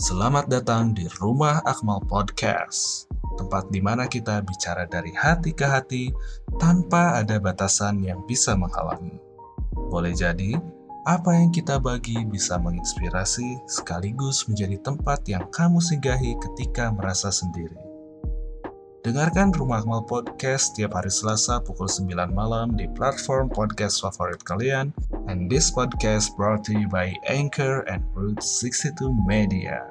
Selamat datang di Rumah Akmal Podcast, tempat di mana kita bicara dari hati ke hati tanpa ada batasan yang bisa menghalangi. Boleh jadi, apa yang kita bagi bisa menginspirasi sekaligus menjadi tempat yang kamu singgahi ketika merasa sendiri. Dengarkan Rumah Akmal Podcast setiap hari Selasa pukul 9 malam di platform podcast favorit kalian. And this podcast brought to you by Anchor and Route 62 Media.